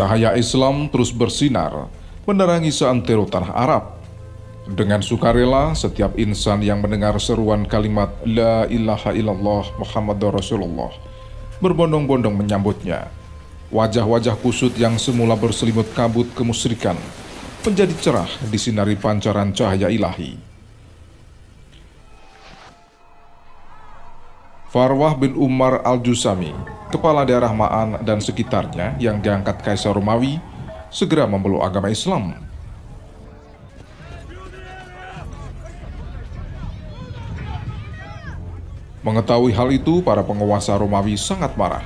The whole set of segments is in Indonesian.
Cahaya Islam terus bersinar, menerangi seantero tanah Arab. Dengan sukarela, setiap insan yang mendengar seruan kalimat La ilaha illallah Muhammad Rasulullah berbondong-bondong menyambutnya. Wajah-wajah kusut yang semula berselimut kabut kemusyrikan menjadi cerah disinari pancaran cahaya ilahi. Farwah bin Umar al-Jusami, kepala daerah Ma'an dan sekitarnya yang diangkat Kaisar Romawi, segera memeluk agama Islam. Mengetahui hal itu, para penguasa Romawi sangat marah,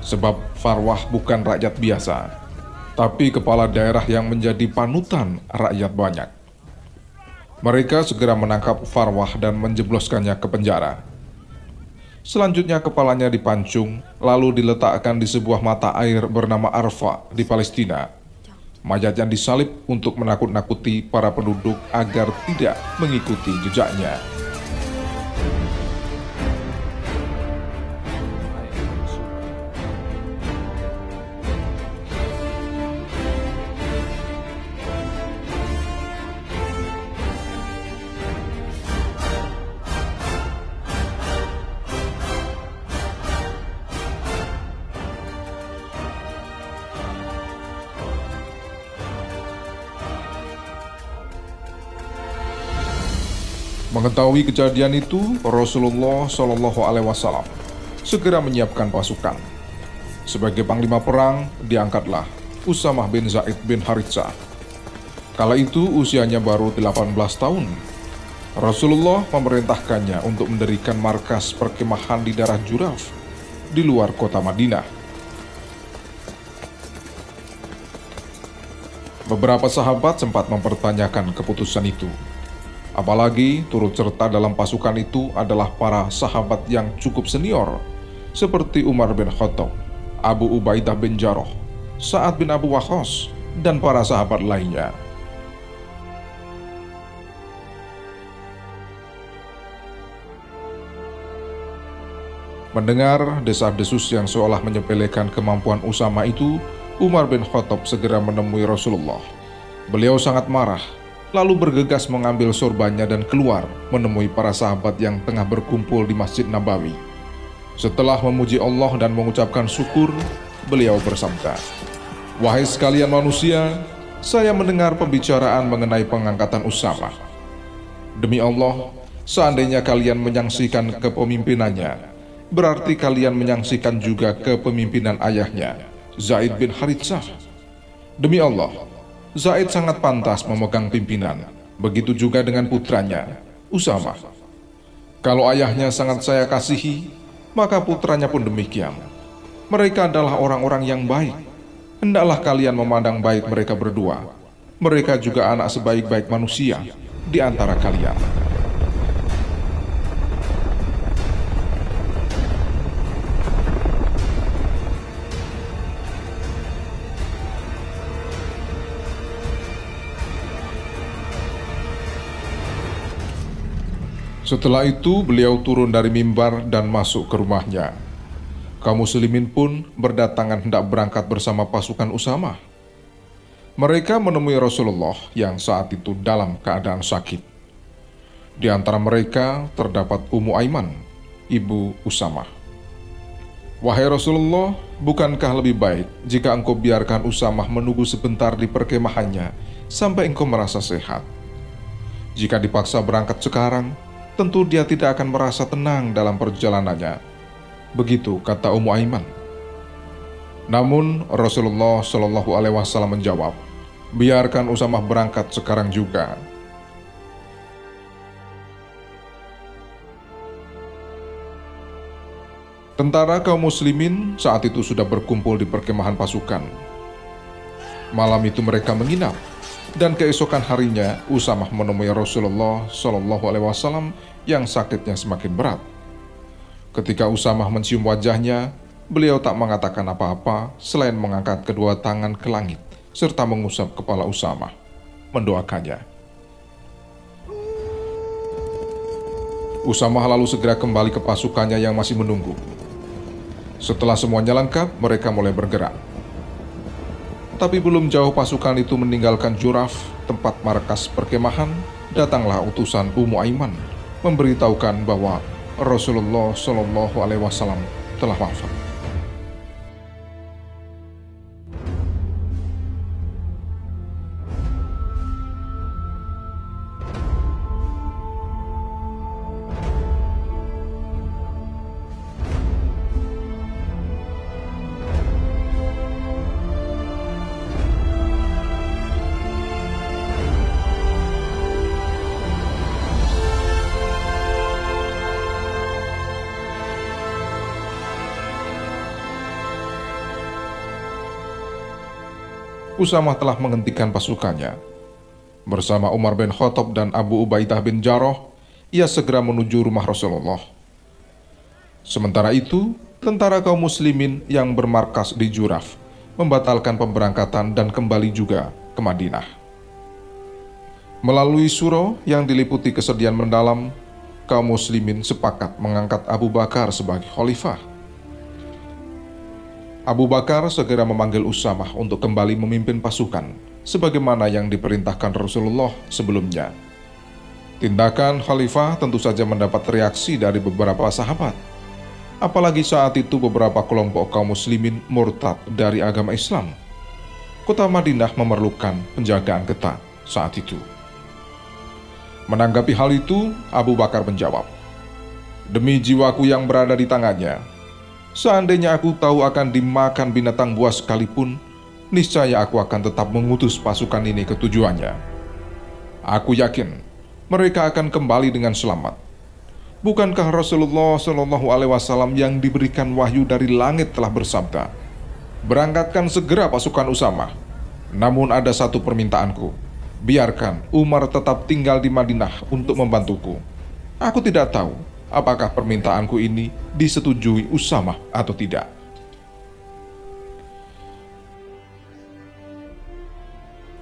sebab Farwah bukan rakyat biasa, tapi kepala daerah yang menjadi panutan rakyat banyak. Mereka segera menangkap Farwah dan menjebloskannya ke penjara. Selanjutnya kepalanya dipancung, lalu diletakkan di sebuah mata air bernama Arfa di Palestina. Mayat yang disalib untuk menakut-nakuti para penduduk agar tidak mengikuti jejaknya. Mengetahui kejadian itu, Rasulullah Shallallahu Alaihi Wasallam segera menyiapkan pasukan. Sebagai panglima perang, diangkatlah Usamah bin Zaid bin Haritsah. Kala itu usianya baru 18 tahun. Rasulullah memerintahkannya untuk mendirikan markas perkemahan di daerah Juraf di luar kota Madinah. Beberapa sahabat sempat mempertanyakan keputusan itu. Apalagi turut serta dalam pasukan itu adalah para sahabat yang cukup senior, seperti Umar bin Khattab, Abu Ubaidah bin Jarrah, Sa'ad bin Abu Waqqas, dan para sahabat lainnya. Mendengar desas-desus yang seolah menyepelekan kemampuan Usama itu, Umar bin Khattab segera menemui Rasulullah. Beliau sangat marah, lalu bergegas mengambil sorbannya dan keluar menemui para sahabat yang tengah berkumpul di Masjid Nabawi. Setelah memuji Allah dan mengucapkan syukur, beliau bersabda, Wahai sekalian manusia, saya mendengar pembicaraan mengenai pengangkatan Usama. Demi Allah, seandainya kalian menyaksikan kepemimpinannya, berarti kalian menyaksikan juga kepemimpinan ayahnya, Zaid bin Haritsah. Demi Allah, Zaid sangat pantas memegang pimpinan. Begitu juga dengan putranya, Usama. Kalau ayahnya sangat saya kasihi, maka putranya pun demikian. Mereka adalah orang-orang yang baik. Hendaklah kalian memandang baik mereka berdua. Mereka juga anak sebaik-baik manusia di antara kalian. Setelah itu, beliau turun dari mimbar dan masuk ke rumahnya. Kaum muslimin pun berdatangan hendak berangkat bersama pasukan Usama. Mereka menemui Rasulullah yang saat itu dalam keadaan sakit. Di antara mereka terdapat Ummu Aiman, ibu Usama. Wahai Rasulullah, bukankah lebih baik jika engkau biarkan Usamah menunggu sebentar di perkemahannya sampai engkau merasa sehat? Jika dipaksa berangkat sekarang, tentu dia tidak akan merasa tenang dalam perjalanannya. Begitu kata Ummu Aiman. Namun Rasulullah Shallallahu Alaihi Wasallam menjawab, biarkan Usamah berangkat sekarang juga. Tentara kaum muslimin saat itu sudah berkumpul di perkemahan pasukan. Malam itu mereka menginap dan keesokan harinya Usamah menemui Rasulullah Shallallahu Alaihi Wasallam yang sakitnya semakin berat. Ketika Usamah mencium wajahnya, beliau tak mengatakan apa-apa selain mengangkat kedua tangan ke langit serta mengusap kepala Usamah, mendoakannya. Usamah lalu segera kembali ke pasukannya yang masih menunggu. Setelah semuanya lengkap, mereka mulai bergerak. Tapi belum jauh pasukan itu meninggalkan Juraf, tempat markas perkemahan, datanglah utusan Ummu Aiman memberitahukan bahwa Rasulullah Shallallahu Alaihi Wasallam telah wafat. Usamah telah menghentikan pasukannya. Bersama Umar bin Khattab dan Abu Ubaidah bin Jarrah, ia segera menuju rumah Rasulullah. Sementara itu, tentara kaum muslimin yang bermarkas di Juraf membatalkan pemberangkatan dan kembali juga ke Madinah. Melalui suro yang diliputi kesedihan mendalam, kaum muslimin sepakat mengangkat Abu Bakar sebagai khalifah Abu Bakar segera memanggil Usamah untuk kembali memimpin pasukan, sebagaimana yang diperintahkan Rasulullah sebelumnya. Tindakan khalifah tentu saja mendapat reaksi dari beberapa sahabat. Apalagi saat itu beberapa kelompok kaum muslimin murtad dari agama Islam. Kota Madinah memerlukan penjagaan ketat saat itu. Menanggapi hal itu, Abu Bakar menjawab, Demi jiwaku yang berada di tangannya, Seandainya aku tahu akan dimakan binatang buas sekalipun, niscaya aku akan tetap mengutus pasukan ini ke tujuannya. Aku yakin mereka akan kembali dengan selamat. Bukankah Rasulullah Shallallahu Alaihi Wasallam yang diberikan wahyu dari langit telah bersabda, berangkatkan segera pasukan Usama. Namun ada satu permintaanku, biarkan Umar tetap tinggal di Madinah untuk membantuku. Aku tidak tahu apakah permintaanku ini disetujui Usama atau tidak.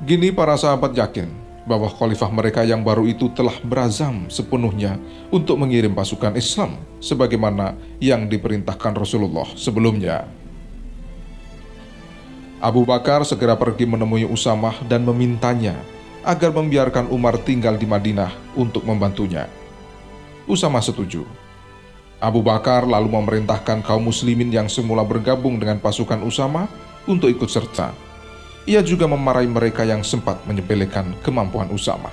Gini para sahabat yakin bahwa khalifah mereka yang baru itu telah berazam sepenuhnya untuk mengirim pasukan Islam sebagaimana yang diperintahkan Rasulullah sebelumnya. Abu Bakar segera pergi menemui Usamah dan memintanya agar membiarkan Umar tinggal di Madinah untuk membantunya. Usama setuju. Abu Bakar lalu memerintahkan kaum muslimin yang semula bergabung dengan pasukan Usama untuk ikut serta. Ia juga memarahi mereka yang sempat menyepelekan kemampuan Usama.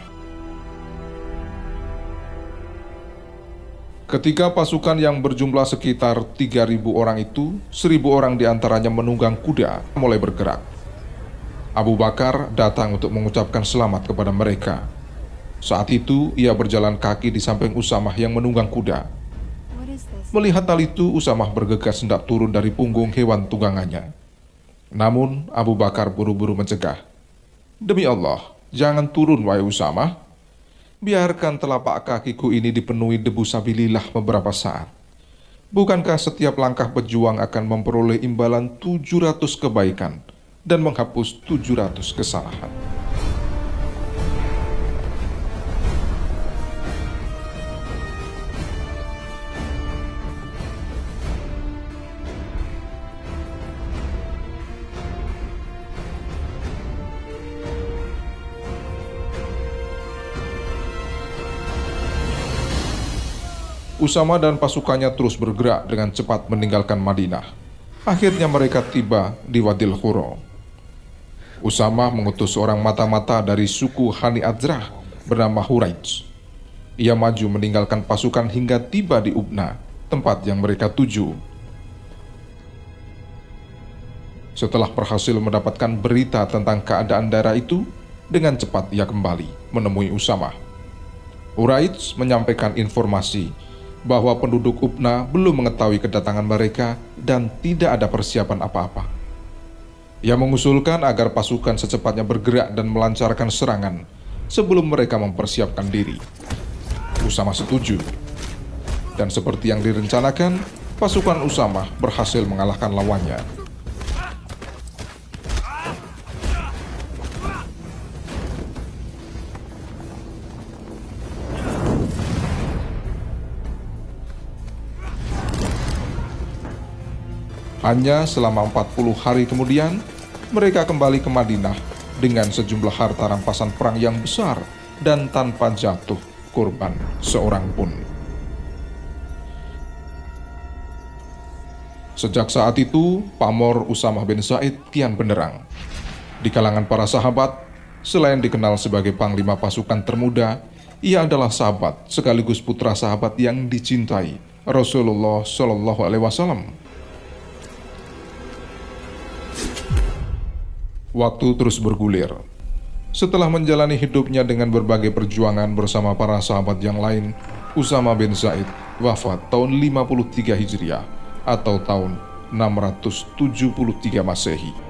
Ketika pasukan yang berjumlah sekitar 3.000 orang itu, 1.000 orang di antaranya menunggang kuda mulai bergerak. Abu Bakar datang untuk mengucapkan selamat kepada mereka saat itu ia berjalan kaki di samping Usamah yang menunggang kuda. Melihat hal itu, Usamah bergegas hendak turun dari punggung hewan tunggangannya. Namun Abu Bakar buru-buru mencegah. Demi Allah, jangan turun wahai Usamah. Biarkan telapak kakiku ini dipenuhi debu sabilillah beberapa saat. Bukankah setiap langkah berjuang akan memperoleh imbalan 700 kebaikan dan menghapus 700 kesalahan? Usama dan pasukannya terus bergerak dengan cepat meninggalkan Madinah. Akhirnya mereka tiba di Wadil Khuro. Usama mengutus seorang mata-mata dari suku Hani Adzrah bernama Huraij. Ia maju meninggalkan pasukan hingga tiba di Ubna, tempat yang mereka tuju. Setelah berhasil mendapatkan berita tentang keadaan daerah itu, dengan cepat ia kembali menemui Usama. Huraij menyampaikan informasi bahwa penduduk Ubna belum mengetahui kedatangan mereka dan tidak ada persiapan apa-apa. Ia mengusulkan agar pasukan secepatnya bergerak dan melancarkan serangan sebelum mereka mempersiapkan diri. Usama setuju. Dan seperti yang direncanakan, pasukan Usama berhasil mengalahkan lawannya Hanya selama 40 hari kemudian, mereka kembali ke Madinah dengan sejumlah harta rampasan perang yang besar dan tanpa jatuh korban seorang pun. Sejak saat itu, pamor Usamah bin Said kian benderang. Di kalangan para sahabat, selain dikenal sebagai panglima pasukan termuda, ia adalah sahabat sekaligus putra sahabat yang dicintai Rasulullah Shallallahu Alaihi Wasallam. Waktu terus bergulir. Setelah menjalani hidupnya dengan berbagai perjuangan bersama para sahabat yang lain, Usama bin Zaid wafat tahun 53 Hijriah atau tahun 673 Masehi.